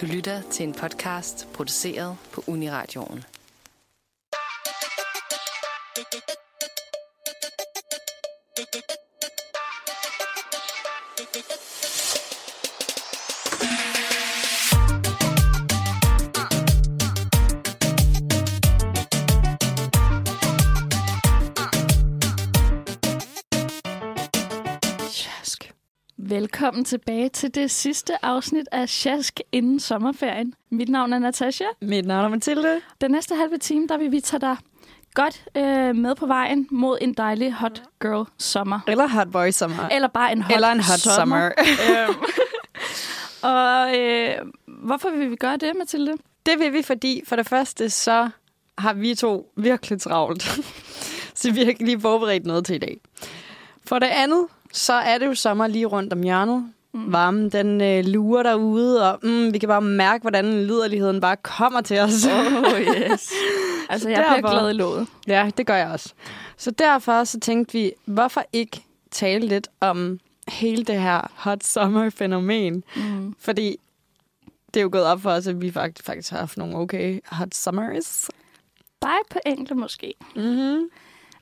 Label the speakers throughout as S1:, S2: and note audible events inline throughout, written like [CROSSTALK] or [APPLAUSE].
S1: Du lytter til en podcast produceret på Uniradioen.
S2: Velkommen tilbage til det sidste afsnit af Sjask inden sommerferien. Mit navn er Natasha.
S3: Mit navn er Mathilde.
S2: Den næste halve time, der vil vi tage dig godt øh, med på vejen mod en dejlig hot girl sommer.
S3: Eller hot boy sommer.
S2: Eller bare en hot
S3: Eller en hot summer.
S2: Øhm. [LAUGHS] Og øh, hvorfor vil vi gøre det, Mathilde?
S3: Det vil vi, fordi for det første, så har vi to virkelig travlt. [LAUGHS] så vi har ikke lige forberedt noget til i dag. For det andet, så er det jo sommer lige rundt om hjørnet. Mm. Varmen, den øh, lurer derude, og mm, vi kan bare mærke, hvordan liderligheden bare kommer til os.
S2: Oh, [LAUGHS] yes. altså, jeg bliver
S3: Derfor-
S2: glad i låget.
S3: Ja, det gør jeg også. Så derfor så tænkte vi, hvorfor ikke tale lidt om hele det her hot summer-fænomen?
S2: Mm.
S3: Fordi det er jo gået op for os, at vi faktisk, faktisk har haft nogle okay hot summers.
S2: Bare på enkelte måske.
S3: Mm-hmm.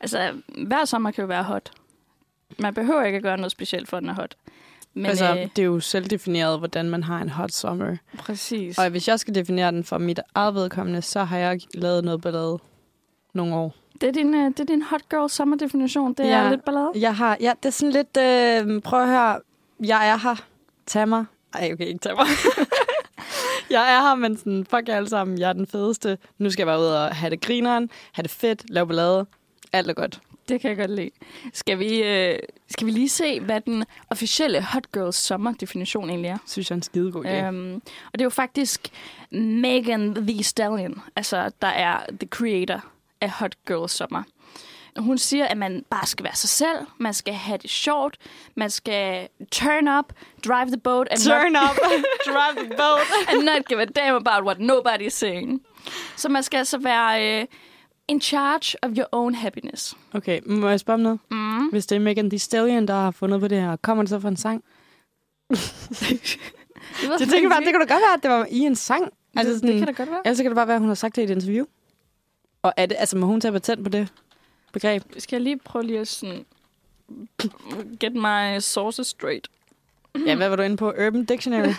S2: Altså, hver sommer kan jo være hot. Man behøver ikke at gøre noget specielt for, at den er hot. Men
S3: altså,
S2: øh,
S3: det er jo selvdefineret, hvordan man har en hot summer.
S2: præcis.
S3: Og hvis jeg skal definere den for mit eget vedkommende, så har jeg lavet noget ballade nogle år.
S2: Det er din, øh, det er din hot girl sommerdefinition. Det
S3: Ja.
S2: er lidt ballade.
S3: Jeg har, ja, det er sådan lidt, øh, prøv at høre, jeg er her, tag mig. Ej, okay, ikke tag mig. [LAUGHS] jeg er her, men sådan, fuck jer alle sammen, jeg er den fedeste. Nu skal jeg bare ud og have det grineren, have det fedt, lave ballade. Alt er godt.
S2: Det kan jeg godt lide. Skal vi, øh, skal vi lige se, hvad den officielle hot girl sommerdefinition egentlig er?
S3: Synes jeg er en skidegod idé.
S2: Øhm, og det er jo faktisk Megan The Stallion, altså der er the creator af Hot Girl Summer. Hun siger, at man bare skal være sig selv, man skal have det sjovt, man skal turn up, drive the boat, and
S3: Turn
S2: not,
S3: up, [LAUGHS] drive the boat.
S2: and not give a damn about what nobody is saying. Så man skal altså være øh, in charge of your own happiness.
S3: Okay, må jeg spørge om noget?
S2: Mm.
S3: Hvis det er Megan Thee Stallion, der har fundet på det her, kommer det så fra en sang? [LAUGHS]
S2: Det,
S3: Jeg tænker bare, det kunne da godt være, at det var i en sang. Altså
S2: det,
S3: sådan,
S2: det kan da godt være.
S3: Ellers så kan det bare være, at hun har sagt det i et interview. Og er det, altså, må hun tage patent på det begreb?
S2: Skal jeg lige prøve lige at sådan get my sources straight?
S3: Ja, hvad var du inde på? Urban Dictionary?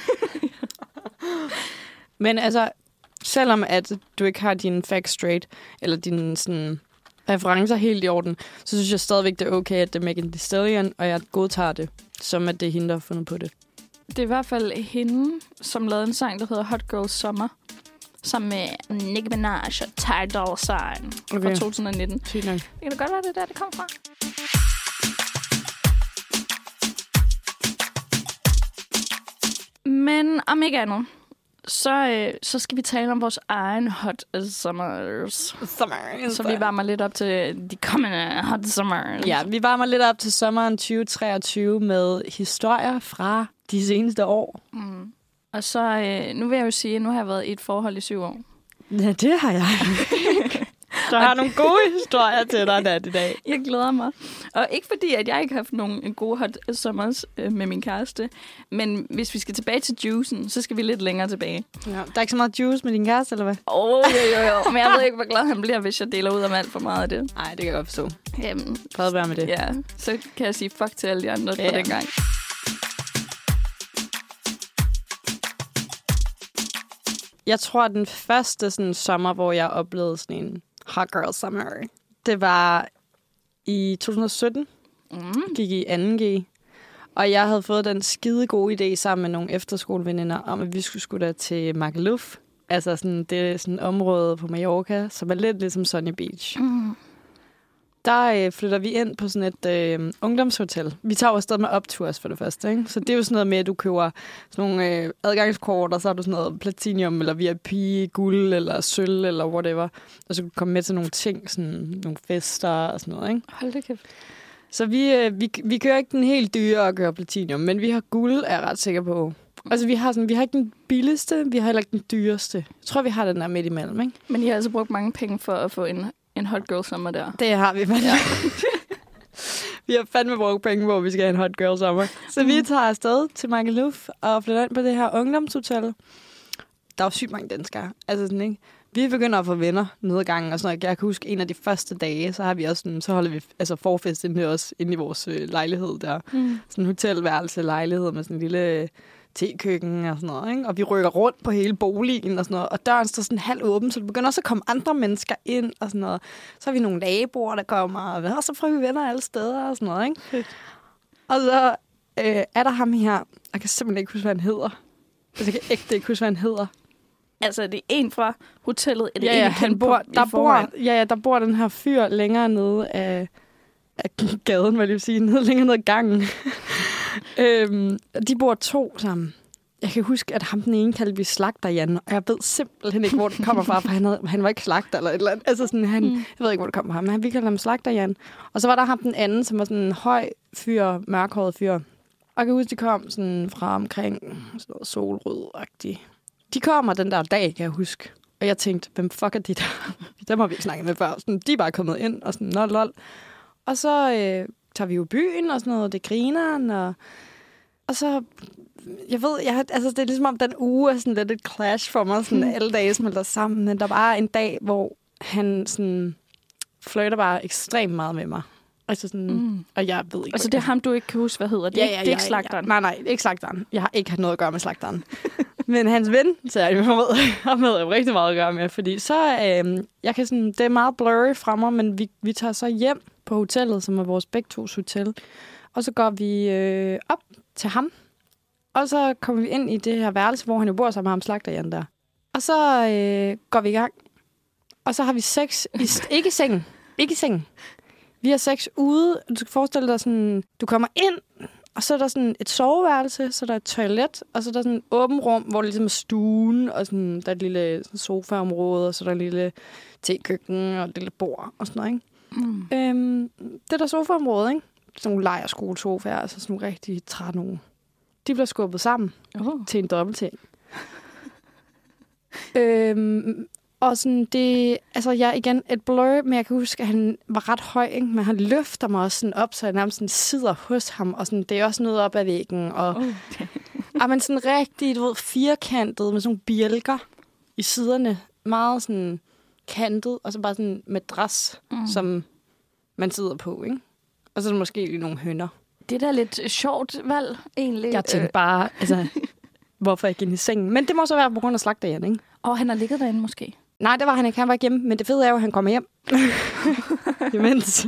S3: [LAUGHS] Men altså, selvom at du ikke har dine facts straight, eller dine sådan, referencer helt i orden, så synes jeg stadigvæk, det er okay, at det er Megan Thee Stallion, og jeg godtager det, som at det er hende, der har fundet på det.
S2: Det er i hvert fald hende, som lavede en sang, der hedder Hot Girl Summer. Sammen med Nicki Minaj og Ty Dolla Sign okay. fra 2019.
S3: Sygt nok.
S2: Det kan da godt være, det er der, det kommer fra. Men om ikke andet, så, øh, så skal vi tale om vores egen hot summers.
S3: Summer.
S2: Så vi varmer lidt op til de kommende hot summers.
S3: Ja, vi varmer lidt op til sommeren 2023 med historier fra de seneste år.
S2: Mm. Og så, øh, nu vil jeg jo sige, at nu har jeg været i et forhold i syv år.
S3: Ja, det har jeg. [LAUGHS] Så jeg har nogle gode historier til dig, Nat, i dag. [LAUGHS]
S2: Jeg glæder mig. Og ikke fordi, at jeg ikke har haft nogen gode hot summers øh, med min kæreste, men hvis vi skal tilbage til juicen, så skal vi lidt længere tilbage.
S3: Ja. Der er ikke så meget juice med din kæreste, eller hvad?
S2: Åh, oh, jo, jo, jo. [LAUGHS] Men jeg ved ikke, hvor glad han bliver, hvis jeg deler ud om alt for meget af det.
S3: Nej, det kan jeg godt forstå.
S2: Jamen,
S3: Fred være med det.
S2: ja, så kan jeg sige fuck til alle de andre
S3: Ja.
S2: på den gang.
S3: Jeg tror, at den første sådan, sommer, hvor jeg oplevede sådan en hot girl summer, det var i 2017.
S2: Mm.
S3: gik i 2G. Og jeg havde fået den skide gode idé sammen med nogle efterskoleveninder om, at vi skulle skulle da til Magaluf. Altså sådan, det er sådan et område på Mallorca, som er lidt ligesom Sunny Beach.
S2: Mm.
S3: Der øh, flytter vi ind på sådan et øh, ungdomshotel. Vi tager jo afsted med opturs for det første, ikke? Så det er jo sådan noget med, at du køber sådan nogle øh, adgangskort, og så har du sådan noget platinum, eller VIP, guld, eller sølv, eller whatever. Og så kan du komme med til nogle ting, sådan nogle fester og sådan noget, ikke?
S2: Hold da kæft.
S3: Så vi, øh, vi, vi kører ikke den helt dyre og kører platinum, men vi har guld, er jeg ret sikker på. Altså, vi har, sådan, vi har ikke den billigste, vi har heller ikke den dyreste. Jeg tror, vi har den der midt imellem, ikke?
S2: Men I har altså brugt mange penge for at få en, en hot girl sommer der.
S3: Det har vi fandme. Ja. [LAUGHS] vi har fandme brugt penge at vi skal have en hot girl sommer. Så mm. vi tager afsted til Magaluf og flytter ind på det her ungdomshotel. der er jo sygt mange danskere. Altså sådan, ikke? Vi begynder at få venner nede ad gangen og sådan noget. Jeg kan huske, en af de første dage, så har vi også sådan, så holder vi altså forfest inde, også, inde i vores øh, lejlighed der.
S2: Mm.
S3: Sådan en hotelværelse lejlighed med sådan en lille tekøkken og sådan noget. Ikke? Og vi rykker rundt på hele boligen og sådan noget. Og døren står sådan halv åben, så der begynder også at komme andre mennesker ind og sådan noget. Så har vi nogle naboer, der kommer, og så får vi venner alle steder og sådan noget. Ikke?
S2: Fedt.
S3: Og så øh, er der ham her. Jeg kan simpelthen ikke huske, hvad han hedder. Altså, jeg kan ægte ikke huske, hvad han hedder.
S2: Altså, det er en fra hotellet, eller
S3: Ja,
S2: en,
S3: ja,
S2: I
S3: han bor, der, bor, ja, ja, der bor den her fyr længere nede af, af gaden, hvad jeg vil sige, nede, længere nede ad gangen. [LAUGHS] øhm, de bor to sammen. Jeg kan huske, at ham den ene kaldte vi slagter Jan, og jeg ved simpelthen ikke, hvor det kommer fra, for han, havde, han var ikke slagter eller et eller andet. Altså sådan, han,
S2: Mm.
S3: Jeg ved ikke, hvor det kommer fra, men han, vi kaldte ham slagter Jan. Og så var der ham den anden, som var sådan en høj fyr, mørkhåret fyr. Og jeg kan huske, de kom sådan fra omkring sådan noget solrød-agtigt. De kommer den der dag, kan jeg huske. Og jeg tænkte, hvem fuck er de der? [LAUGHS] Dem har vi ikke snakket med før. Sådan, de er bare kommet ind, og sådan, lol. Og så øh, tager vi jo byen, og sådan noget, det griner, og, og så, jeg ved, jeg, altså, det er ligesom om den uge er sådan lidt et clash for mig, sådan alle dage smelter sammen, men der var en dag, hvor han sådan flirter bare ekstremt meget med mig. Altså sådan, mm.
S2: Mm.
S3: og jeg ved ikke...
S2: Altså, det er ham, du ikke kan huske, hvad hedder. Det er, ikke, det er ikke slagteren.
S3: Ja. Nej, nej, ikke slagteren. Jeg har ikke haft noget at gøre med slagteren. [LAUGHS] Men hans ven, så jeg med, [LAUGHS] havde jeg jo rigtig meget at gøre med, fordi så, øh, jeg kan sådan, det er meget blurry fra mig, men vi, vi tager så hjem på hotellet, som er vores begge tos hotel, og så går vi øh, op til ham, og så kommer vi ind i det her værelse, hvor han jo bor sammen med ham slagter der. Og så øh, går vi i gang, og så har vi sex, i, ikke i sengen, ikke i sengen. Vi har sex ude, du skal forestille dig sådan, du kommer ind, og så er der sådan et soveværelse, så er der et toilet, og så er der sådan et åbent rum, hvor det ligesom er stuen, og sådan, der er et lille sofaområde, og så er der et lille tekøkken og et lille bord og sådan noget, ikke?
S2: Mm.
S3: Øhm, det der sofaområde, ikke? Sådan nogle lejerskolesofaer, altså sådan nogle rigtig trætte nogle. De bliver skubbet sammen
S2: Oh.
S3: til en dobbeltting. [LAUGHS] øhm, og sådan det, altså jeg er igen et blur, men jeg kan huske, at han var ret høj, ikke? men han løfter mig også sådan op, så jeg nærmest sådan sidder hos ham, og sådan, det er også noget op ad væggen, og
S2: Okay.
S3: er man sådan rigtig, du ved, firkantet med sådan nogle bjælker i siderne, meget sådan kantet, og så bare sådan en madras,
S2: Mm.
S3: som man sidder på, ikke? Og så er der måske lige nogle hønder.
S2: Det er da lidt sjovt valg, egentlig.
S3: Jeg tænkte bare, altså, [LAUGHS] hvorfor ikke ind i sengen? Men det må så være på grund af slagterjen, ikke?
S2: Og øh, han har ligget derinde måske.
S3: Nej, det var han ikke. Han var ikke hjemme, men det fede er jo, at han kommer hjem. [LAUGHS] Imens.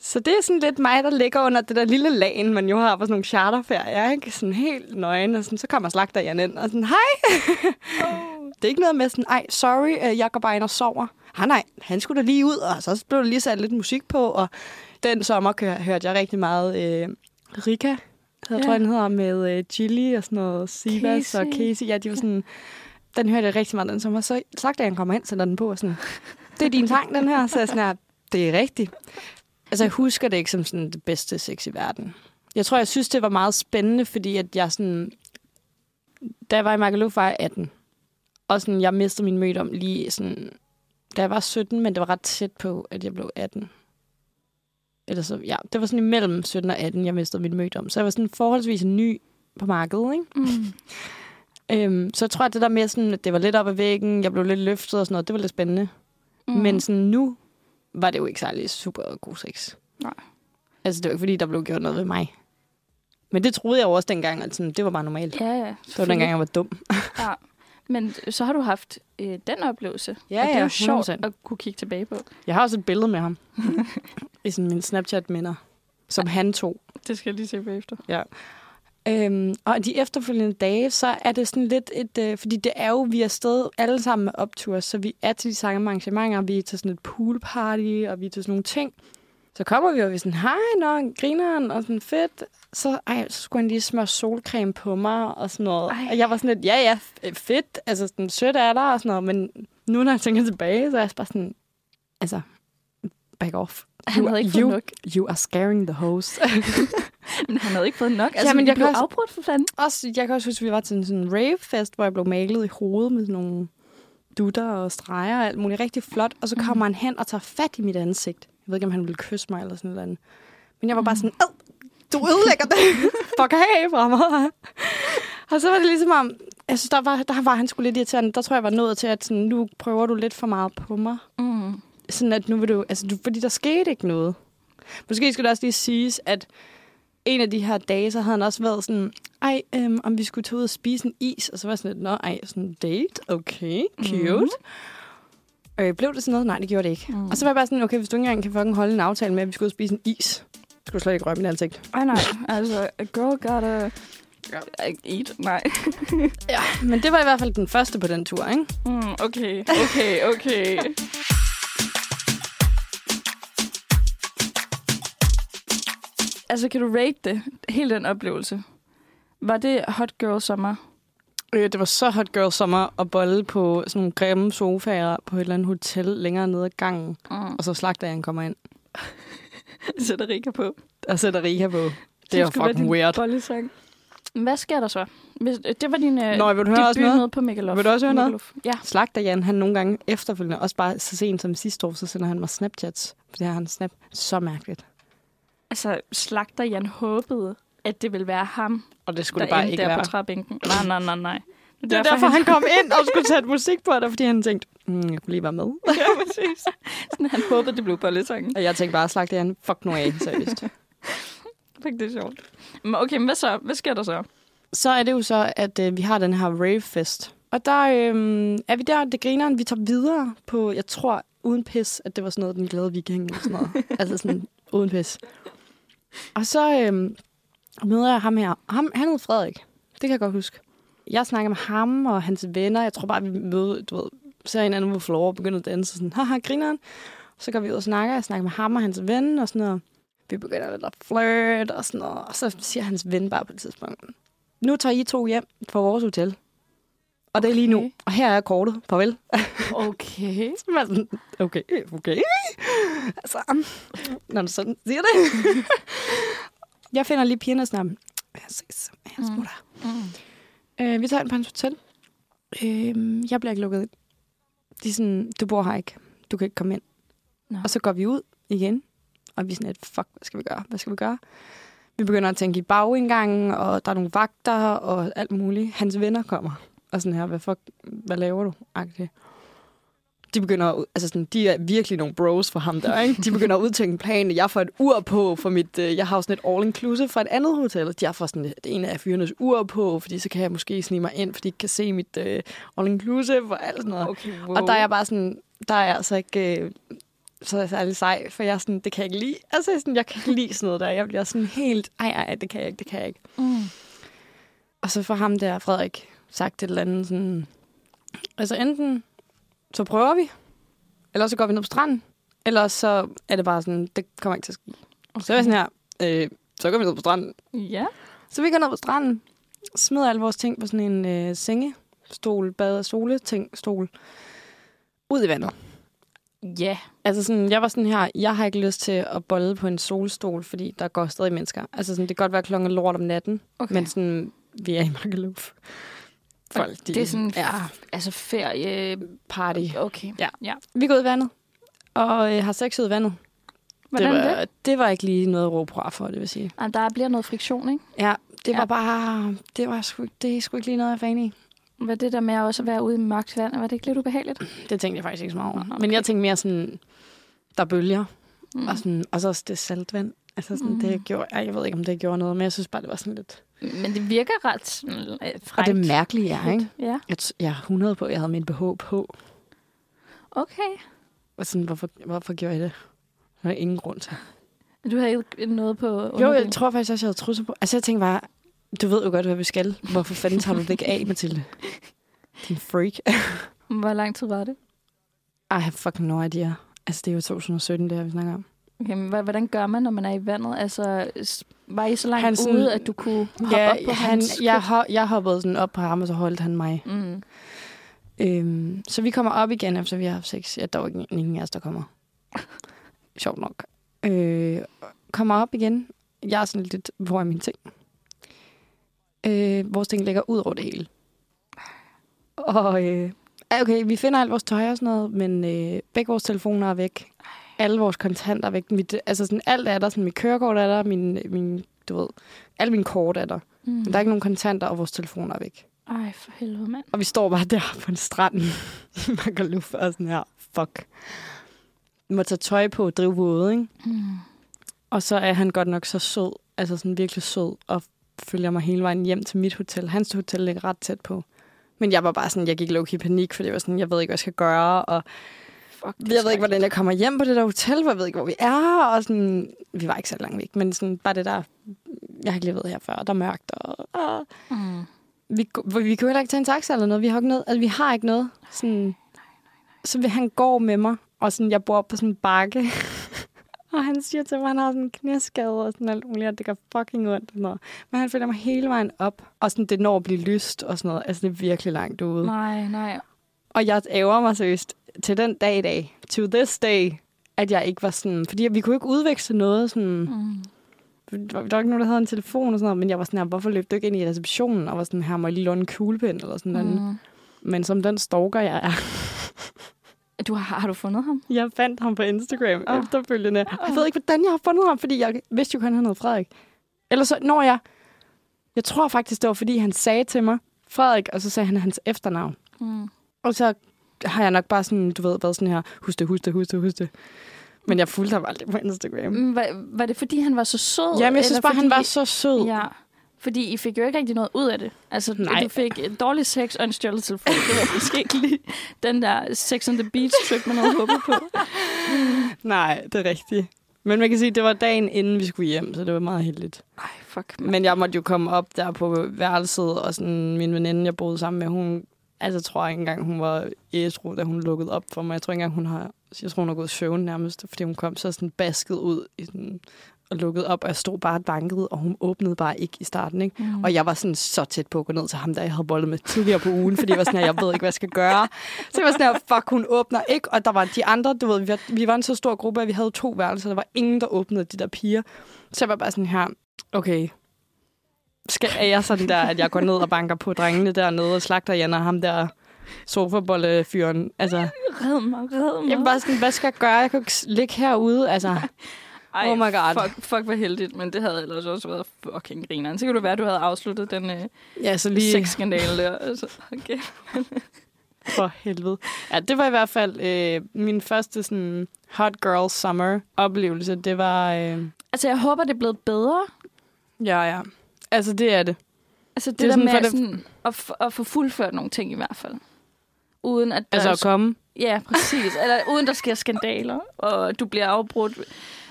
S3: Så det er sådan lidt mig, der ligger under det der lille lagen, man jo har på sådan nogle charterferier, ikke? Sådan helt nøgen, og sådan, så kommer slagterjen ind, og sådan, hej! [LAUGHS] Det er ikke noget med sådan, ej, sorry, jeg går bare ind og sover. Ah, nej, han skulle da lige ud, og så blev der lige sat lidt musik på, og den sommer hørte jeg rigtig meget øh, Rika, jeg
S2: Ja.
S3: tror, den hedder, med øh, Chili og sådan noget, Sivas og
S2: Casey.
S3: Casey. Ja, de var sådan, den hørte jeg rigtig meget den sommer. Så sagt, at han kommer ind, sætter den på, og sådan, det er din sang, den her. Så jeg sådan, her, det er rigtigt. Altså, jeg husker det ikke som sådan det bedste sex i verden. Jeg tror, jeg synes, det var meget spændende, fordi at jeg sådan... Da jeg var i Magaluf, var jeg 18. Og sådan, jeg mistede min møde om lige sådan... Da jeg var 17, men det var ret tæt på, at jeg blev 18. Eller så, ja, det var sådan imellem 17 og 18, jeg mistede min møde om. Så jeg var sådan forholdsvis ny på markedet, ikke?
S2: Mm. [LAUGHS]
S3: Øhm, så jeg tror, at det der med, sådan, at det var lidt op ad væggen, jeg blev lidt løftet og sådan noget, det var lidt spændende.
S2: Mm.
S3: Men sådan nu var det jo ikke særlig super god sex.
S2: Nej.
S3: Altså, det var ikke, fordi der blev gjort noget ved mig. Men det troede jeg jo også dengang, at sådan, det var bare normalt.
S2: Ja, ja.
S3: Det var dengang, jeg var dum.
S2: Ja. [LAUGHS] Men så har du haft øh, den oplevelse.
S3: Ja,
S2: og det er
S3: ja,
S2: jo sjovt
S3: 100%.
S2: at kunne kigge tilbage på.
S3: Jeg har også et billede med ham. [LAUGHS] I sådan min Snapchat-minder, som han tog.
S2: Det skal jeg lige se bagefter.
S3: Øhm, og de efterfølgende dage, så er det sådan lidt et... Øh, fordi det er jo, vi er afsted alle sammen med optur, så vi er til de samme arrangementer, vi er til sådan et poolparty, og vi er til sådan nogle ting. Så kommer vi og vi er sådan, hej, nå, grineren, og sådan fedt. Så, ej, så skulle han lige smøre solcreme på mig, og sådan noget.
S2: Ej.
S3: Og jeg var sådan lidt, ja, ja, fedt, altså sådan sødt er der, og sådan noget. Men nu, når jeg tænker tilbage, så er jeg bare sådan, altså, back off.
S2: Han havde ikke fået
S3: you,
S2: nok.
S3: You are scaring the host. [LAUGHS]
S2: Men han havde ikke fået nok. Altså,
S3: Jamen,
S2: men
S3: jeg
S2: blev
S3: også-
S2: afbrudt for fanden.
S3: Også, jeg kan også huske, at vi var til en sådan rave-fest, hvor jeg blev malet i hovedet med sådan nogle dutter og streger og alt muligt. Rigtig flot. Og så kommer han hen og tager fat i mit ansigt. Jeg ved ikke, om han ville kysse mig eller sådan noget. Men jeg var bare sådan, Ad, du ødelægger det. [LAUGHS] Fuck af fra mig. og så var det ligesom om, altså, der var, der var han sgu lidt irriterende. Der tror jeg, jeg var nået til, at sådan, nu prøver du lidt for meget på mig.
S2: Mm.
S3: Sådan at nu vil du, altså, du, fordi der skete ikke noget. Måske skal det også lige siges, at en af de her dage, så havde han også været sådan, ej, øhm, om vi skulle tage ud og spise en is. Og så var jeg sådan lidt, nå, ej, sådan date, okay, cute. Mm. Øh, blev det sådan noget? Nej, det gjorde det ikke. Mm. Og så var jeg bare sådan, okay, hvis du ikke engang kan fucking holde en aftale med, at vi skulle ud og spise en is, så skulle du slet ikke røre min ansigt.
S2: Ej, nej. Altså, a girl gotta eat. Nej. [LAUGHS]
S3: Ja, men det var i hvert fald den første på den tur, ikke?
S2: Mm, okay, okay, okay. altså, kan du rate det? Hele den oplevelse. Var det hot girl sommer?
S3: Øh, det var så hot girl sommer at bolle på sådan nogle grimme sofaer på et eller andet hotel længere nede ad gangen.
S2: Mm.
S3: Og så slagter kommer ind [LAUGHS]
S2: Sætter Rika på.
S3: og sætter Rika på. Det er fucking weird.
S2: Bollesang. Hvad sker der så? Hvis, det var din øh,
S3: Nå, vil du høre også noget?
S2: på Mikkalof.
S3: Vil du også høre noget?
S2: Ja.
S3: Slagter Jan, han nogle gange efterfølgende, også bare så sent som sidste år, så sender han mig Snapchats. For det har han snap. Så mærkeligt.
S2: Altså, slagter Jan håbede, at det ville være ham,
S3: Og det
S2: der
S3: skulle det bare ikke
S2: der
S3: være.
S2: på træbænken. Nej, nej, nej, nej.
S3: Det er derfor, han kom ind og skulle sætte musik på det, fordi han tænkte, mm, jeg kunne lige være med.
S2: ja, præcis. Sådan, han håbede, det blev bollesangen.
S3: Og jeg tænkte bare, slagter Jan, fuck nu af, seriøst. [LAUGHS]
S2: Det er sjovt. Men okay, men hvad så? Hvad sker der så?
S3: så er det jo så, at øh, vi har den her ravefest. Og der øh, er vi der, det griner, vi tager videre på, jeg tror, uden pis, at det var sådan noget, den glade viking eller sådan noget. [LAUGHS] altså sådan, uden pis. Og så øh, møder jeg ham her. Ham, han hed Frederik. Det kan jeg godt huske. Jeg snakker med ham og hans venner. Jeg tror bare, vi møder, du ved, ser hinanden på floor og begynder at danse. Sådan, haha, grineren. Så går vi ud og snakker. Jeg snakker med ham og hans ven og sådan noget. Vi begynder lidt at flirt og sådan noget. Og så siger hans ven bare på et tidspunkt, nu tager I to hjem fra vores hotel. Og det er lige nu. Og her er kortet. Farvel.
S2: Okay. [LAUGHS]
S3: Så jeg sådan, okay, okay. Altså, når du sådan siger det. [LAUGHS] jeg finder lige pigerne snart. Jeg ses. Jeg smutter.
S2: Mm.
S3: Øh, vi tager ind på hans hotel. Øh, jeg bliver ikke lukket ind. De er sådan, du bor her ikke. Du kan ikke komme ind.
S2: Nå.
S3: Og så går vi ud igen. Og vi er sådan lidt, fuck, hvad skal vi gøre? Hvad skal vi gøre? Vi begynder at tænke i bagindgangen, og der er nogle vagter og alt muligt. Hans venner kommer. Og sådan her, hvad, fuck, hvad laver du? Agtigt. De begynder, altså sådan, de er virkelig nogle bros for ham der, ikke? De begynder at udtænke en plan. Jeg får et ur på for mit, øh, jeg har jo sådan et all-inclusive fra et andet hotel. Jeg får sådan et, en af fyrenes ur på, fordi så kan jeg måske snige mig ind, fordi de kan se mit øh, all-inclusive og alt sådan noget.
S2: Okay, wow.
S3: Og der er jeg bare sådan, der er jeg altså ikke øh, så er særlig sej, for jeg er sådan, det kan jeg ikke lide. Altså, sådan, jeg kan ikke lide sådan noget der. Jeg bliver sådan helt, ej, ej, det kan jeg ikke, det kan jeg ikke.
S2: Mm.
S3: Og så får ham der, Frederik, sagt et eller andet sådan, altså enten så prøver vi, eller så går vi ned på stranden, eller så er det bare sådan, det kommer ikke til at ske. Okay. Så er jeg sådan her, øh, så går vi ned på stranden.
S2: Ja.
S3: Så vi går ned på stranden, smider alle vores ting på sådan en øh, sengestol, bad, sole, ting, stol, ud i vandet.
S2: Ja.
S3: Altså sådan, jeg var sådan her, jeg har ikke lyst til at bolle på en solstol, fordi der går stadig mennesker. Altså sådan, det kan godt være klokken lort om natten,
S2: Okay.
S3: men sådan, vi er i Magaluf. Folk, de,
S2: det er sådan
S3: ja,
S2: Altså ferie...
S3: party.
S2: Okay.
S3: Ja.
S2: ja.
S3: Vi går ud i vandet, og øh, har sex ud i vandet.
S2: Hvordan
S3: det
S2: det?
S3: var, det? var ikke lige noget at råbe for, det vil sige.
S2: Ah, der bliver noget friktion, ikke?
S3: Ja, det
S2: Ja.
S3: var bare, det var sgu, det er sgu ikke lige noget, jeg er fan i.
S2: Hvad det der med også at være ude i mørkt vand, var det ikke lidt ubehageligt? [CLEARS THROAT]
S3: Det tænkte jeg faktisk ikke så meget over. Okay. Men jeg tænkte mere sådan, der er bølger,
S2: Mm.
S3: og, sådan, og så også det saltvand. Altså sådan,
S2: Mm.
S3: det gjorde, jeg ved ikke, om det gjorde noget, men jeg synes bare, det var sådan lidt...
S2: Men det virker ret sådan, øh, frækt.
S3: Og det mærkelige er, ikke?
S2: Ja,
S3: Jeg, t- jeg er 100 på, at jeg havde min BH på.
S2: okay.
S3: Og sådan, hvorfor, hvorfor gjorde jeg det? Der er ingen grund til.
S2: Du havde ikke noget på
S3: Jo, jeg tror faktisk også, jeg havde trusser på. Altså, jeg tænkte bare, du ved jo godt, hvad vi skal. Hvorfor fanden tager du det ikke af, Mathilde? Din freak.
S2: Hvor lang tid var det?
S3: I have fucking no idea. Altså, det er jo 2017, det her, vi snakker om.
S2: Okay, men hvordan gør man, når man er i vandet? Altså, var I så langt
S3: Han sådan-
S2: ude, at du kunne hoppe
S3: Ja,
S2: op på
S3: han,
S2: hans
S3: jeg, ho- jeg hoppede sådan op på ham, og så holdt han mig.
S2: Mm.
S3: Øhm, så vi kommer op igen, efter vi har haft sex. Ja, der var ikke ingen af os, der kommer. [LAUGHS] Sjovt nok. Øh, kommer op igen. Jeg er sådan lidt, hvor er mine ting? Øh, vores ting ligger ud over det hele. Og øh, okay, vi finder alt vores tøj og sådan noget, men øh, begge vores telefoner er væk. Alle vores kontanter er væk. Mit, altså sådan, alt er der. Sådan, mit kørekort er der, min, min, du ved, alle mine kort er der.
S2: Mm.
S3: Men der er ikke nogen kontanter, og vores telefoner er væk.
S2: Ej, for helvede, mand.
S3: Og vi står bare der på en strand i Magaluf og sådan her, fuck. Må tage tøj på og drive våde, ikke?
S2: Mm.
S3: Og så er han godt nok så sød, altså sådan virkelig sød, og følger mig hele vejen hjem til mit hotel. Hans hotel ligger ret tæt på. Men jeg var bare sådan, jeg gik low i panik, for det var sådan, jeg ved ikke, hvad jeg skal gøre, og
S2: Fuck,
S3: jeg ved ikke, hvordan jeg kommer hjem på det der hotel, for jeg ved ikke, hvor vi er, og sådan, vi var ikke så langt væk, men sådan, bare det der, jeg har ikke lige været her før, der er mørkt, og, og
S2: Mm.
S3: vi, vi kunne heller ikke tage en taxa eller noget, vi har ikke noget, altså vi har ikke noget, sådan, så vil han gå med mig, og sådan, jeg bor på sådan en bakke, [LAUGHS] og han siger til mig, at han har sådan en knæskade og sådan alt muligt, og det gør fucking ondt. Og noget. Men han følger mig hele vejen op, og sådan, det når at blive lyst og sådan noget. Altså, det er virkelig langt ude.
S2: Nej, nej.
S3: Og jeg ærger mig seriøst til den dag i dag, to this day, at jeg ikke var sådan... Fordi vi kunne ikke udveksle noget sådan...
S2: Mm.
S3: Der var ikke nogen, der havde en telefon og sådan noget, men jeg var sådan her, hvorfor løb du ikke ind i receptionen? Og var sådan her, må jeg lige låne en kuglepen eller sådan noget.
S2: Mm.
S3: Men som den stalker, jeg er, [LAUGHS]
S2: Du har, har du fundet ham?
S3: jeg fandt ham på Instagram oh. efterfølgende. Og jeg ved ikke, hvordan jeg har fundet ham, fordi jeg vidste jo, at han hed Frederik. Eller så, når jeg... Jeg tror faktisk, det var, fordi han sagde til mig, Frederik, og så sagde han hans efternavn.
S2: Mm.
S3: Og så har jeg nok bare sådan, du ved, været sådan her, husk det, husk det, husk det, husk det. Men jeg fulgte ham aldrig på Instagram.
S2: Mm, Var, var det, fordi han var så sød?
S3: Jamen, jeg synes bare, han
S2: fordi-
S3: var så sød.
S2: Ja, fordi I fik jo ikke rigtig noget ud af det. Altså,
S3: Nej.
S2: du fik en dårlig sex og en stjålet telefon. Det var måske ikke lige den der Sex on the Beach trip, man havde håbet på. [LAUGHS]
S3: Nej, det er rigtigt. Men man kan sige, at det var dagen inden vi skulle hjem, så det var meget heldigt.
S2: Ej, fuck.
S3: Men jeg måtte jo komme op der på værelset, og sådan min veninde, jeg boede sammen med, hun, altså tror jeg ikke engang, hun var æsru, da hun lukkede op for mig. Jeg tror ikke engang, hun har, jeg tror, hun har gået søvn nærmest, fordi hun kom så sådan basket ud i sådan, og lukkede op, og jeg stod bare og bankede, og hun åbnede bare ikke i starten, ikke?
S2: Mm.
S3: Og jeg var sådan så tæt på at gå ned til ham, der jeg havde boldet med tidligere på ugen, fordi jeg var sådan her, jeg ved ikke, hvad jeg skal gøre. Så jeg var sådan her, fuck, hun åbner ikke. Og der var de andre, du ved, vi var, vi var en så stor gruppe, at vi havde to værelser. Der var ingen, der åbnede de der piger. Så jeg var bare sådan her, okay, skal, er jeg sådan der, at jeg går ned og banker på drengene dernede og slagter Jan og ham der sofabollefyren. Altså,
S2: Red mig, red mig.
S3: jeg bare sådan, hvad skal jeg gøre? Jeg kan ikke ligge herude. Altså,
S2: Ej,
S3: Oh my god.
S2: Fuck, fuck, hvor heldigt, men det havde ellers også været fucking grineren. Så kunne det være, at du havde afsluttet den øh,
S3: ja, så lige
S2: sexskandale der. Altså, okay.
S3: for helvede. Ja, det var i hvert fald øh, min første sådan hot girl summer oplevelse. Det var, øh,
S2: Altså, jeg håber, det er blevet bedre.
S3: ja, ja. Altså, det er det.
S2: Altså, det,
S3: Det er
S2: der
S3: sådan,
S2: med
S3: for det-
S2: sådan, at, f- at få fuldført nogle ting i hvert fald. Uden at der
S3: Altså at komme.
S2: Ja, præcis. Eller uden der sker skandaler, og du bliver afbrudt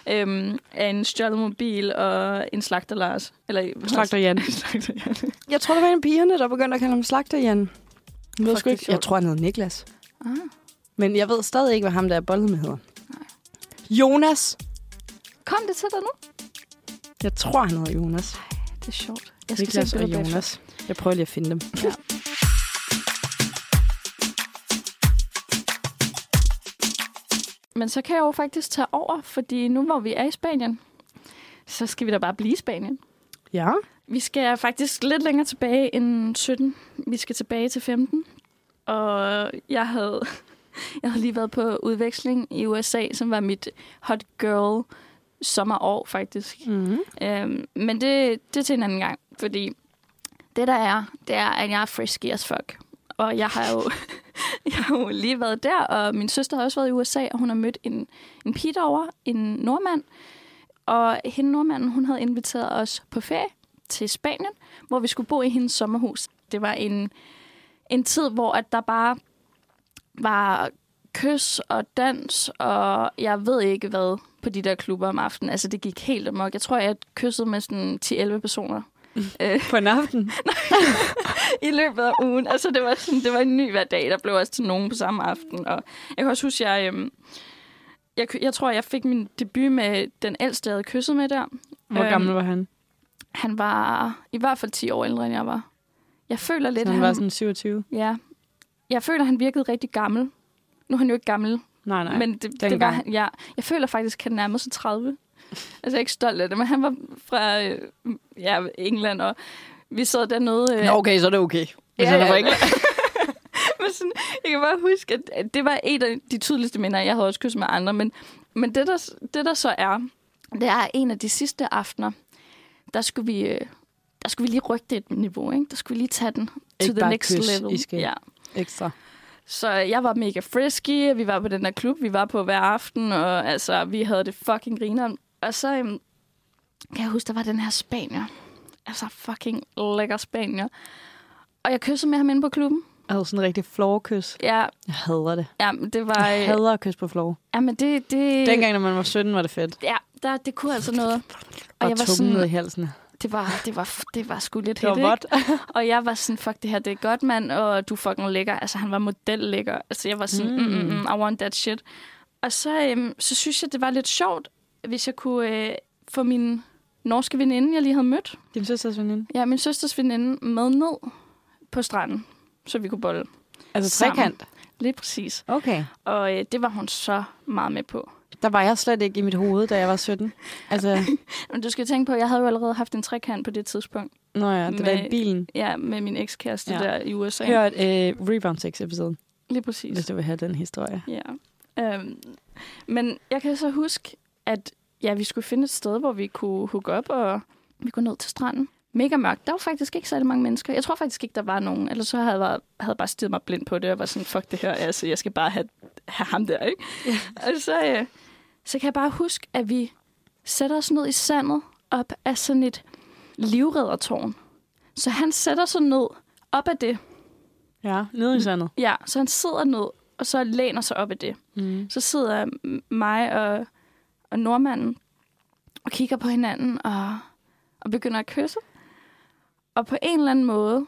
S2: øhm, af en stjålet mobil og en slagter Lars. Eller
S3: Slagter Jan. [LAUGHS]
S2: slagter Jan.
S3: Jeg tror, det var en af pigerne, der begyndte at kalde ham Slagter Jan. Jeg, ved sgu
S2: det
S3: ikke. jeg tror, han hedder Niklas.
S2: Ah.
S3: Men jeg ved stadig ikke, hvad ham der er boldet med hedder. Jonas.
S2: Kom det til dig nu?
S3: Jeg tror, han hedder Jonas.
S2: Det er sjovt. Jeg skal
S3: Niklas
S2: se
S3: og. Jonas. Jeg prøver lige at finde dem.
S2: Ja. Men så kan jeg jo faktisk tage over, fordi nu hvor vi er i Spanien, så skal vi da bare blive i Spanien.
S3: Ja.
S2: Vi skal faktisk lidt længere tilbage end 17. Vi skal tilbage til 15. Og jeg havde, [LAUGHS] jeg havde lige været på udveksling i USA, som var mit hot girl sommerår faktisk.
S3: Mm-hmm.
S2: Øhm, men det, det er til en anden gang, fordi det der er, det er, at jeg er frisky as fuck. Og jeg har jo, [LAUGHS] jeg har jo lige været der, og min søster har også været i USA, og hun har mødt en, en pige derovre, en nordmand. Og hende nordmanden, hun havde inviteret os på ferie til Spanien, hvor vi skulle bo i hendes sommerhus. Det var en, en tid, hvor at der bare var kys og dans, og jeg ved ikke hvad på de der klubber om aftenen. Altså, det gik helt amok. Jeg tror, jeg kyssede med sådan 10-11 personer [LAUGHS]
S3: På en aften. [LAUGHS]
S2: i løbet af ugen. Altså, det var, sådan, det var en ny hver dag. Der blev også til nogen på samme aften. Og jeg kan også huske, jeg, øhm, jeg, jeg tror, jeg fik min debut med den ældste, jeg havde kysset med der.
S3: Hvor
S2: Øhm,
S3: gammel var han?
S2: Han var i hvert fald 10 år ældre, end jeg var. Jeg føler lidt,
S3: Så han var sådan 27?
S2: Ja. Jeg føler, han virkede rigtig gammel. Nu er han jo ikke gammel,
S3: Nej, nej.
S2: men det, det var ja. Jeg føler faktisk, at han nærmede sig 30. Altså, jeg er ikke stolt af det, men han var fra øh, ja, England, og vi sad dernede... Øh,
S3: Nå, okay, så er det okay. Hvis
S2: Ja,
S3: han er
S2: ja.
S3: fra England. [LAUGHS]
S2: men sådan, jeg kan bare huske, at- at det var et af de tydeligste minder. Jeg havde også kysset med andre, men, men det, der, det, der så er, det er en af de sidste aftener, der skulle vi, øh, der skulle vi lige rykke det et niveau, ikke? Der skulle vi lige tage den to
S3: Ikke
S2: the
S3: bare
S2: next
S3: kys,
S2: level.
S3: I skal-
S2: Ja.
S3: Ekstra.
S2: Så jeg var mega frisky, vi var på den der klub, vi var på hver aften, og altså, vi havde det fucking griner. Og så øhm, kan jeg huske, der var den her spanier. Altså fucking lækker spanier. Og jeg kyssede med ham inde på klubben.
S3: Jeg havde sådan en rigtig floorkys.
S2: Ja,
S3: Jeg hader det.
S2: ja men det var...
S3: Jeg
S2: Øh,
S3: hader at kysse på floor.
S2: ja, men det... det
S3: Dengang, når man var 17, var det fedt.
S2: Ja, der, det kunne altså noget. Og
S3: Og
S2: jeg var
S3: ned i
S2: sådan,
S3: halsen.
S2: Det var, det var, det var sgu lidt
S3: vådt. [LAUGHS]
S2: Og jeg var sådan, fuck det her, det er godt, mand, og du fucking lækker. Altså, han var modellækker. Altså, jeg var sådan, mm. Mm, mm, I want that shit. Og så, øhm, så synes jeg, det var lidt sjovt, hvis jeg kunne øh, få min norske veninde, jeg lige havde mødt,
S3: Din søsters veninde.
S2: ja, min søsters veninde, med ned på stranden, så vi kunne bolle.
S3: Altså
S2: Sammen.
S3: trekant.
S2: Lige præcis.
S3: Okay.
S2: Og øh, det var hun så meget med på.
S3: Der var jeg slet ikke i mit hoved, da jeg var 17. Altså, [LAUGHS]
S2: Men du skal tænke på, at jeg havde jo allerede haft en trekant på det tidspunkt.
S3: nå ja, det der i
S2: Med-
S3: bilen.
S2: Ja, med min ekskæreste
S3: Ja.
S2: der i USA.
S3: Hør et øh, Rebound sex episode,
S2: Lige præcis.
S3: hvis du vil have den historie.
S2: Ja. Øhm, men jeg kan så huske, at ja, vi skulle finde et sted, hvor vi kunne hook op, og vi kunne ned til stranden. Mega mørkt. Der var faktisk ikke særlig mange mennesker. Jeg tror faktisk ikke, der var nogen. Ellers så havde jeg, havde bare stirret mig blind på det, og var sådan, fuck det her, altså, jeg skal bare have, have ham der, ikke? Ja. Og så, øh, så kan jeg bare huske, at vi sætter os ned i sandet op af sådan et livreddertårn. Så han sætter sig ned op af det.
S3: Ja, nede i sandet.
S2: Ja, så han sidder ned, og så læner sig op af det.
S3: Mm.
S2: Så sidder mig og, og nordmanden og kigger på hinanden og, og begynder at kysse. Og på en eller anden måde,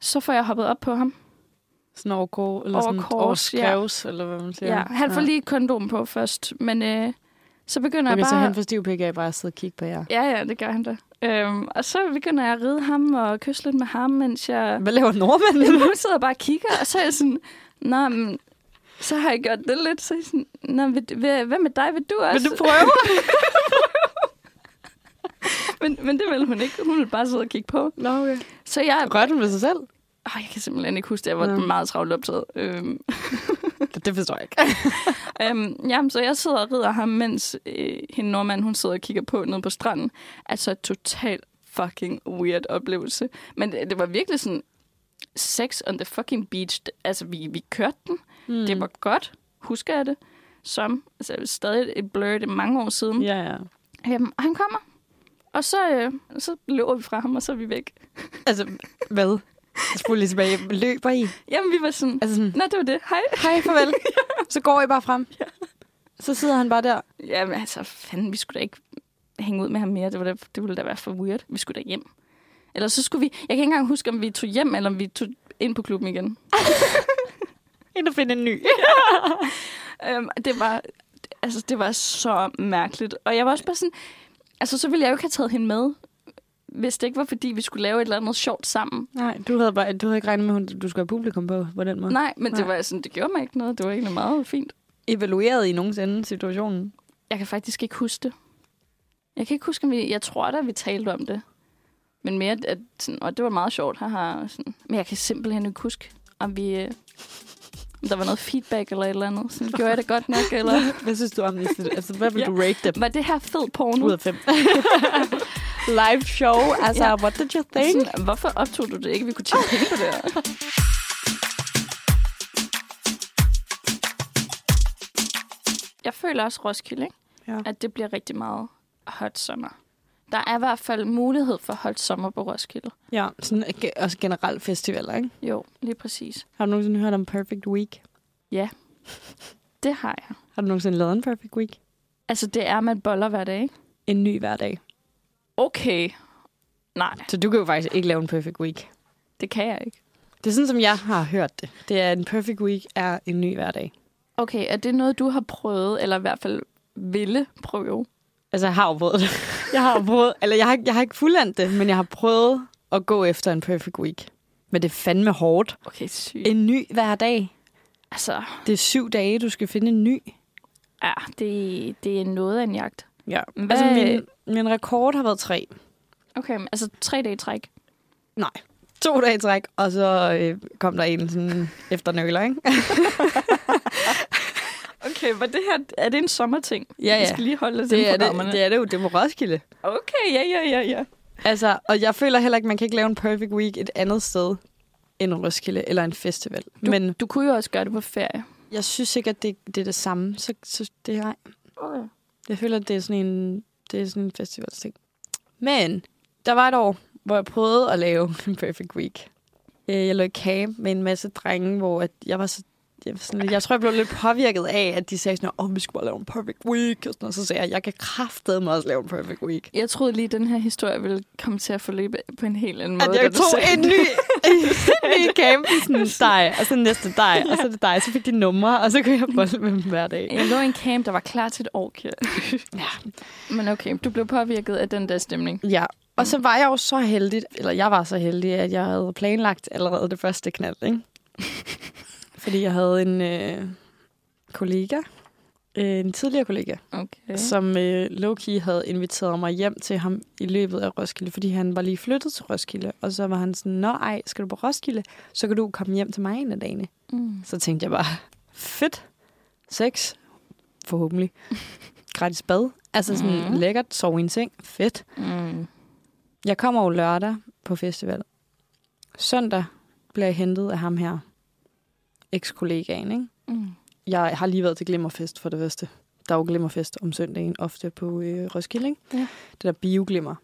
S2: så får jeg hoppet op på ham.
S3: Sådan over, kor, eller
S2: Over
S3: sådan
S2: kors, ja.
S3: skrevs, eller hvad man siger.
S2: Ja, han får lige kondom på først, men øh, så begynder
S3: Okay,
S2: jeg
S3: så
S2: bare...
S3: han får stiv pik af bare at sidde og kigge på jer.
S2: Ja, ja, det gør han da. Øhm, og så begynder jeg at ride ham og kysse lidt med ham, mens jeg...
S3: Hvad laver nordmanden?
S2: Hun sidder bare og kigger, og så er jeg sådan... Nå, men, så har jeg gjort det lidt. Så er jeg sådan, Nå, vil, vil, hvad med dig? Vil du også?
S3: Vil du prøve? [LAUGHS]
S2: men, men det vil hun ikke. Hun vil bare sidde og kigge på.
S3: Nå, okay.
S2: Så jeg...
S3: Rørte hun ved sig selv?
S2: Oh, jeg kan simpelthen ikke huske det. Jeg var
S3: Nå.
S2: meget travlt optaget. Øhm, [LAUGHS]
S3: Det, det forstår jeg ikke. [LAUGHS]
S2: øhm, jamen, så jeg sidder og rider ham, mens øh, hende nordmand, hun sidder og kigger på nede på stranden. Altså, et totalt fucking weird oplevelse. Men det, det var virkelig sådan sex on the fucking beach. Altså, vi, vi kørte den. Mm. Det var godt. Husker jeg det? Som, altså, stadig et blur, det er mange år siden.
S3: Ja, ja.
S2: Øhm, og han kommer. Og så, øh, så løber vi fra ham, og så er vi væk.
S3: Altså, hvad? Spol lige tilbage. Løber I?
S2: Jamen, vi var sådan,
S3: Altså sådan,
S2: Nå, det var det. Hej.
S3: hej, farvel. [LAUGHS] Så går I bare frem. Så sidder han bare der.
S2: Jamen, altså, fanden, vi skulle da ikke hænge ud med ham mere. Det, var da, det ville da være for weird. Vi skulle da hjem. Eller så skulle vi... Jeg kan ikke engang huske, om vi tog hjem, eller om vi tog ind på klubben igen. [LAUGHS]
S3: Ind og finde en ny. [LAUGHS]
S2: øhm, det var... Altså, det var så mærkeligt. Og jeg var også bare sådan... Altså, så ville jeg jo ikke have taget hende med, hvis det ikke var, fordi vi skulle lave et eller andet sjovt sammen.
S3: Nej, du havde, bare, du havde ikke regnet med, at du skulle have publikum på på den måde.
S2: Nej, men
S3: Nej.
S2: det var sådan, det gjorde mig ikke noget. Det var egentlig meget fint.
S3: Evaluerede I nogensinde situationen?
S2: Jeg kan faktisk ikke huske det. Jeg kan ikke huske, om vi... Jeg tror da, vi talte om det. Men mere, at sådan, og det var meget sjovt. Haha, sådan. Men jeg kan simpelthen ikke huske, om vi... øh, Om der var noget feedback eller et eller andet. Sådan, gjorde jeg det godt nok, eller... [LAUGHS]
S3: Hvad synes du om det? Altså, hvad vil
S2: Ja.
S3: du rate dem?
S2: Var det her fed porno?
S3: Ud af fem. [LAUGHS] Live show. Altså,
S2: ja.
S3: what did you think?
S2: Sådan, hvorfor optog du det ikke? Vi kunne tjene penge på det her. Jeg føler også Roskilde, ikke?
S3: Ja.
S2: at det bliver rigtig meget hot sommer. Der er i hvert fald mulighed for hot sommer på Roskilde.
S3: Ja, sådan også generelt festivaler, ikke?
S2: Jo, lige præcis.
S3: Har du nogensinde hørt om Perfect Week? [LAUGHS]
S2: Det har jeg.
S3: Har du nogensinde lavet en Perfect Week?
S2: Altså, det er med boller hver dag, ikke?
S3: En ny hver dag.
S2: Okay. Nej,
S3: Så du kan jo faktisk ikke lave en Perfect Week.
S2: det kan jeg ikke.
S3: Det er sådan, som jeg har hørt det. Det er, en Perfect Week er en ny hver dag.
S2: Okay, er det noget, du har prøvet, eller i hvert fald ville prøve?
S3: Altså, jeg har jo prøvet det. Jeg har prøvet, eller jeg har, jeg har ikke fuldendt det, men jeg har prøvet at gå efter en Perfect Week. Men det er fandme hårdt.
S2: Okay, sygt.
S3: En ny hver dag.
S2: Altså,
S3: Det er syv dage, du skal finde en ny.
S2: ja, det, det er noget af en jagt.
S3: Ja.
S2: Hvad-
S3: Altså, min, min rekord har været tre.
S2: Okay, men altså tre dage træk.
S3: Nej. To dage træk, og så øh, kom der en sådan efter nøgler, ikke? [LAUGHS]
S2: Okay, men det her, er det en sommerting?
S3: Ja,
S2: Vi
S3: ja.
S2: skal lige holde
S3: Det
S2: inden
S3: er det, det er det jo. Det på Roskilde.
S2: Okay, ja, ja, ja, ja.
S3: Altså, og jeg føler heller ikke, man kan ikke lave en perfect week et andet sted end Roskilde eller en festival.
S2: Du,
S3: Men
S2: du kunne jo også gøre det på ferie.
S3: jeg synes ikke, at det, det er det samme. Så, så det er,
S2: Okay.
S3: jeg føler, at det er sådan en, det er sådan en festivalsting. Men der var et år, hvor jeg prøvede at lave [LAUGHS] en perfect week. Øh, Jeg lå i camp med en masse drenge, hvor at jeg var så jeg, sådan jeg tror, jeg blev lidt påvirket af, at de sagde sådan, åh, oh, vi skal bare lave en perfect week. Og sådan noget. Så sagde jeg, jeg kan kraftedeme også lave en perfect week.
S2: Jeg troede lige, at den her historie ville komme til at forløbe på en helt anden
S3: At
S2: måde. da
S3: jeg tog
S2: sagde
S3: en ny, [LAUGHS] en ny camp, sådan dig, og så næste dig, og så det dig. Så fik de numre, og så kunne jeg bolde med dem hver dag.
S2: Jeg lå i en camp, der var klar til et år.
S3: Ja.
S2: Men okay, du blev påvirket af den der stemning.
S3: Ja, og så var jeg jo så heldig, eller jeg var så heldig, at jeg havde planlagt allerede det første knald, ikke? [LAUGHS] Fordi jeg havde en øh, kollega, øh, en tidligere kollega,
S2: Okay.
S3: som øh, Loki havde inviteret mig hjem til ham i løbet af Roskilde, fordi han var lige flyttet til Roskilde. Og så var han sådan, nå ej, skal du på Roskilde, så kan du komme hjem til mig en af dagene.
S2: Mm.
S3: Så tænkte jeg bare, fedt, sex, forhåbentlig. [LAUGHS] Gratis bad, altså sådan mm. lækkert, sove i en seng, fedt.
S2: Mm.
S3: Jeg kommer jo lørdag på festival. Søndag bliver jeg hentet af ham her, eks-kollegaen, ikke?
S2: Mm.
S3: Jeg har lige været til Glimmerfest for det første. Der er jo Glimmerfest om søndagen, ofte på øh, Roskilde, ikke?
S2: Ja.
S3: Det der bioglimmer.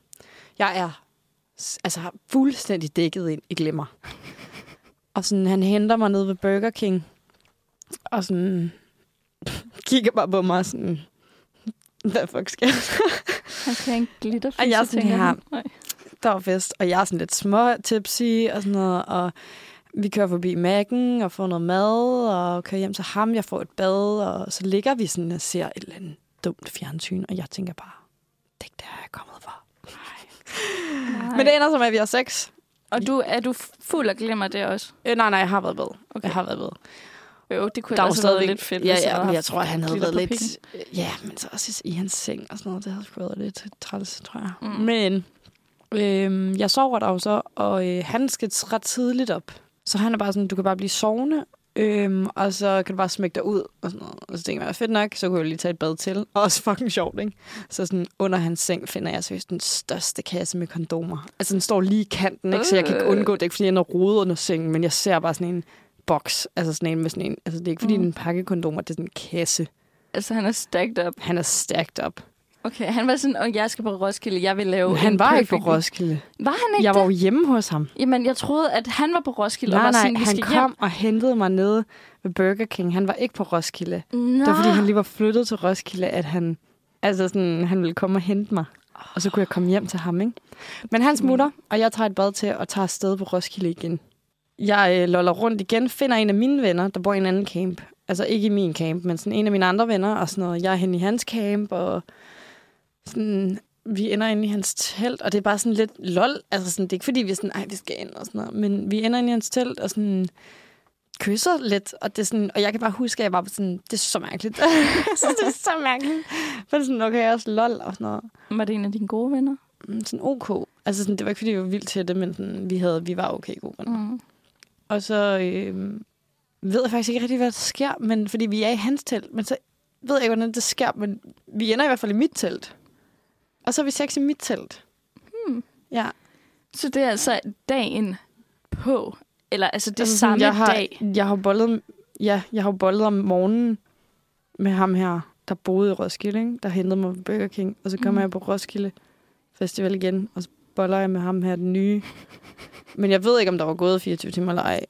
S3: Jeg er altså fuldstændig dækket ind i glimmer. Og sådan, han henter mig ned ved Burger King, og sådan [LAUGHS] kigger bare på mig sådan, hvad fuck sker der?
S2: Han skal have en glitterfisk, [LAUGHS]
S3: Og jeg er sådan her. der var fest, og jeg er sådan lidt små tipsy og sådan noget, og vi kører forbi Mac'en og får noget mad, og kører hjem til ham, jeg får et bad, og så ligger vi sådan og ser et eller andet dumt fjernsyn, og jeg tænker bare, det er ikke det, her, jeg er kommet for.
S2: Nej.
S3: Men det ender som, at vi har sex.
S2: Og du, er du fuld af glemmer det også?
S3: Øh, nej, nej, jeg har været bad.
S2: Okay.
S3: Jeg har været bad.
S2: Jo, det kunne
S3: Der er
S2: også været
S3: stadigvæk-
S2: lidt fedt.
S3: Ja, ja, men jeg tror, han havde været lidt... Ja, men så også i hans seng og sådan noget. Det havde sgu været lidt træls, tror jeg.
S2: Mm.
S3: Men øh, jeg sover der jo så, og øh, han skal ret tidligt op. Så han er bare sådan, du kan bare blive sovende, øhm, og så kan du bare smække dig ud. Og, sådan noget. og så tænker jeg, fedt nok, så kunne jeg lige tage et bad til. Og [LAUGHS] også fucking sjovt, ikke? Så sådan, under hans seng finder jeg seriøst den største kasse med kondomer. Altså den står lige i kanten, ikke? så jeg kan ikke undgå det. er ikke fordi, jeg er rodet under sengen, men jeg ser bare sådan en boks. Altså sådan en med sådan en... Altså det er ikke fordi,
S2: Mm.
S3: mm. det er en pakke kondomer, det er sådan en kasse.
S2: Altså, han er stacked up.
S3: Han er stacked up.
S2: Okay, han var sådan, og jeg skal på Roskilde, jeg vil lave
S3: Men han var ikke på
S2: perfect week."
S3: Roskilde.
S2: Var han ikke
S3: Jeg var jo hjemme hos ham.
S2: Jamen, jeg troede, at han var på Roskilde, og
S3: Nej,
S2: var
S3: nej,
S2: sådan,
S3: han kom og hentede mig nede ved Burger King. Han var ikke på Roskilde.
S2: hjem. Nå.
S3: Det var, fordi han lige var flyttet til Roskilde, at han, altså sådan, han ville komme og hente mig. Og så kunne jeg komme hjem til ham, ikke? Men han smutter, og jeg tager et bad til og tager afsted på Roskilde igen. Jeg øh, loller rundt igen, finder en af mine venner, der bor i en anden camp. Altså ikke i min camp, men sådan en af mine andre venner og sådan noget. Jeg er henne i hans camp, og sådan, vi ender inde i hans telt, og det er bare sådan lidt lol. Altså sådan, det er ikke fordi, vi er sådan, ej, vi skal ind og sådan noget. Men vi ender inde i hans telt, og sådan kysser lidt, og, det er sådan, og jeg kan bare huske, at jeg var sådan, det er så mærkeligt. [LAUGHS] synes, det er så mærkeligt. Men sådan, okay, jeg er også lol og sådan noget.
S2: Var det en af dine gode venner?
S3: Mm, Sådan ok. Altså sådan, det var ikke, fordi vi var vildt til det, men sådan, vi, havde, vi var okay gode venner.
S2: Mm.
S3: Og så øh, ved jeg faktisk ikke rigtig, hvad der sker, men fordi vi er i hans telt, men så ved jeg ikke, hvordan det sker, men vi ender i hvert fald i mit telt. Og så er vi sex i mit telt.
S2: Hmm.
S3: Ja.
S2: Så det er altså dagen på, eller altså det
S3: altså,
S2: samme
S3: jeg har,
S2: dag.
S3: Jeg har bollet, ja, jeg har bollet om morgenen med ham her, der boede i Roskilde, ikke? der hentede mig på Burger King. Og så kommer mm. jeg på Roskilde Festival igen, og så boller jeg med ham her, den nye. [LAUGHS] Men jeg ved ikke, om der var gået 24 timer eller ej.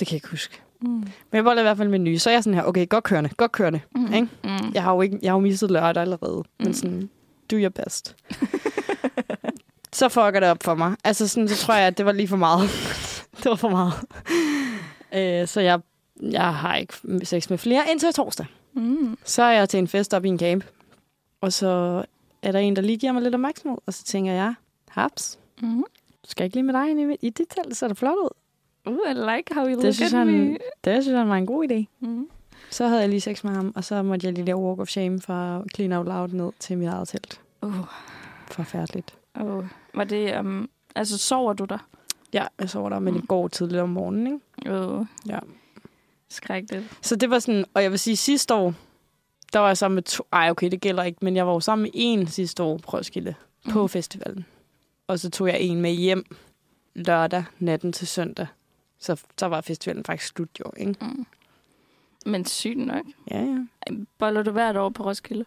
S3: Det kan jeg ikke huske.
S2: Mm.
S3: Men jeg boller i hvert fald med nye. Så er jeg sådan her, okay, godt kørende, godt kørende.
S2: Mm.
S3: Ikke?
S2: Mm.
S3: Jeg har jo, ikke, jeg har jo mistet lørdag allerede, mm.
S2: Mm.
S3: men sådan, do your best. [LAUGHS] så fucker det op for mig. Altså sådan, så tror jeg, at det var lige for meget. [LAUGHS] det var for meget. Øh, så jeg, jeg har ikke sex med flere indtil torsdag.
S2: Mm.
S3: Så er jeg til en fest op i en camp, og så er der en, der lige giver mig lidt opmærksomhed, og så tænker jeg, haps,
S2: Mm.
S3: skal jeg ikke lige med dig ind i, i dit telt, så er det flot ud.
S2: Uh, I like how you look
S3: Det synes,
S2: at
S3: han,
S2: me.
S3: det synes han var en god idé.
S2: Mm.
S3: Så havde jeg lige sex med ham, og så måtte jeg lige lave walk of shame fra Clean Out Loud ned til mit eget telt.
S2: Uh.
S3: Forfærdeligt.
S2: Oh. Var det, um, altså sover du der?
S3: Ja, jeg sover der, men
S2: Mm.
S3: går tidligt om morgenen, ikke?
S2: Oh.
S3: Ja.
S2: Skrækkeligt.
S3: Så det var sådan, og jeg vil sige, sidste år, der var jeg sammen med to, ej okay, det gælder ikke, men jeg var jo sammen med en sidste år på Roskilde, på
S2: Mm.
S3: festivalen. Og så tog jeg en med hjem lørdag natten til søndag. Så, så var festivalen faktisk slut jo, ikke?
S2: Mm. Men sygt nok.
S3: Ja, ja.
S2: Boller du hvert år på Roskilde?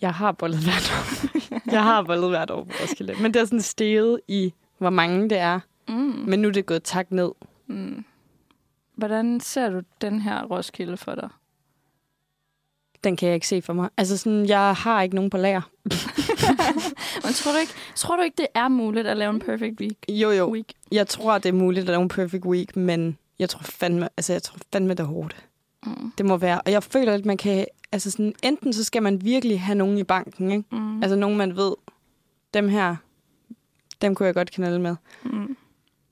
S3: Jeg har bollet hvert år. jeg har bollet hvert år på Roskilde. Men det er sådan steget i, hvor mange det er.
S2: Mm.
S3: Men nu er det gået tak ned.
S2: Mm. Hvordan ser du den her Roskilde for dig?
S3: Den kan jeg ikke se for mig. Altså sådan, jeg har ikke nogen på lager. [LAUGHS]
S2: Men tror du, ikke, tror du ikke, det er muligt at lave en perfect week?
S3: Jo, jo.
S2: week?
S3: Jeg tror, det er muligt at lave en perfect week, men jeg tror fandme, altså jeg tror fandme, det er hårdt.
S2: Mm.
S3: Det må være. Og jeg føler, at man kan... Altså sådan, enten så skal man virkelig have nogen i banken, ikke?
S2: Mm.
S3: Altså nogen, man ved, dem her, dem kunne jeg godt knalde med.
S2: mm.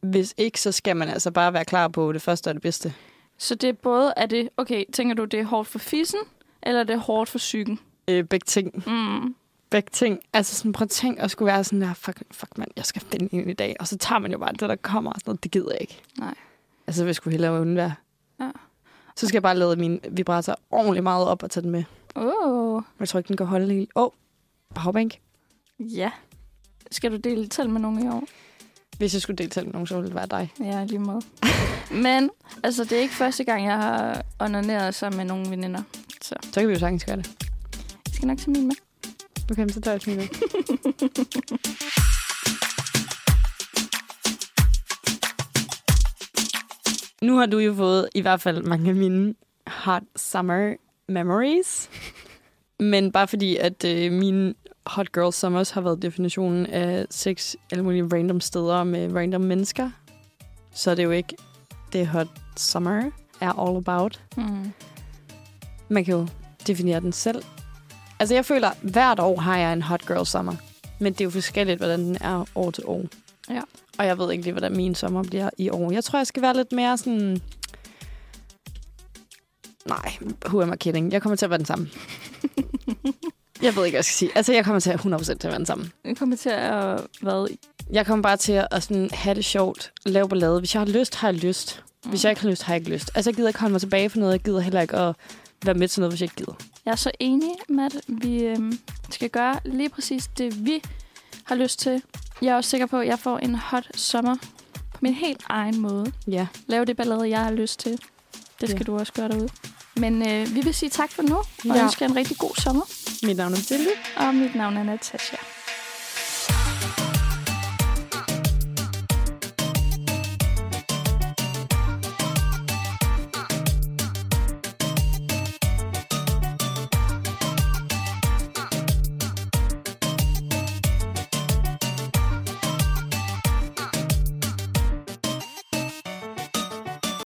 S3: Hvis ikke, så skal man altså bare være klar på det første og det bedste.
S2: Så det er både, er det, okay, tænker du, det er hårdt for fissen, eller er det hårdt for psyken?
S3: Øh, begge ting.
S2: Mm.
S3: Begge ting. Altså sådan, prøv at tænk at skulle være sådan der, fuck, fuck mand, jeg skal finde en i dag. Og så tager man jo bare det, der kommer. Og sådan noget. Det gider jeg ikke.
S2: Nej.
S3: Altså, jeg skulle hellere undvære. Så skal jeg bare lade min vibrator ordentligt meget op og tage den med.
S2: Oh.
S3: Jeg tror ikke, den kan holde helt. Åh, oh, powerbank.
S2: Ja. Skal du dele tal med nogen i år?
S3: Hvis jeg skulle deltage med nogen, så ville det være dig.
S2: Ja, lige måde. [LAUGHS] Men, altså, det er ikke første gang, jeg har onaneret sammen med nogle veninder. Så
S3: Så kan vi jo sagtens gøre det.
S2: jeg skal nok tage min med.
S3: Okay, så tager jeg min med. [LAUGHS] Nu har du jo fået i hvert fald mange af mine hot summer memories. Men bare fordi, at øh, mine hot girl summers har været definitionen af sex alle mulige random steder med random mennesker, så er det jo ikke det hot summer er all about.
S2: Mm.
S3: Man kan jo definere den selv. Altså, jeg føler, at hvert år har jeg en hot girl summer. Men det er jo forskelligt, hvordan den er år til år.
S2: Ja.
S3: Og jeg ved ikke lige, hvordan min sommer bliver i år. Jeg tror, jeg skal være lidt mere sådan... Nej, who am I kidding? Jeg kommer til at være den samme. [LAUGHS] jeg ved ikke, hvad jeg skal sige. Altså, jeg kommer til at 100% til at være den samme.
S2: Jeg kommer til at være...
S3: Jeg kommer bare til at sådan, have det sjovt, lave ballade. Hvis jeg har lyst, har jeg lyst. Hvis jeg ikke har lyst, har jeg ikke lyst. Altså, jeg gider ikke holde mig tilbage for noget. Jeg gider heller ikke at være med til noget, hvis jeg ikke gider.
S2: Jeg er så enig, Matt. Vi øhm, skal gøre lige præcis det, vi har lyst til. Jeg er også sikker på, at jeg får en hot sommer på min helt egen måde.
S3: Ja.
S2: Lave det ballade, jeg har lyst til. Det skal
S3: Ja.
S2: du også gøre derude. Men øh, vi vil sige tak for nu, og
S3: Ja.
S2: ja. ønske jer en rigtig god sommer.
S3: Mit navn er Silje.
S2: Og mit navn er Natasha.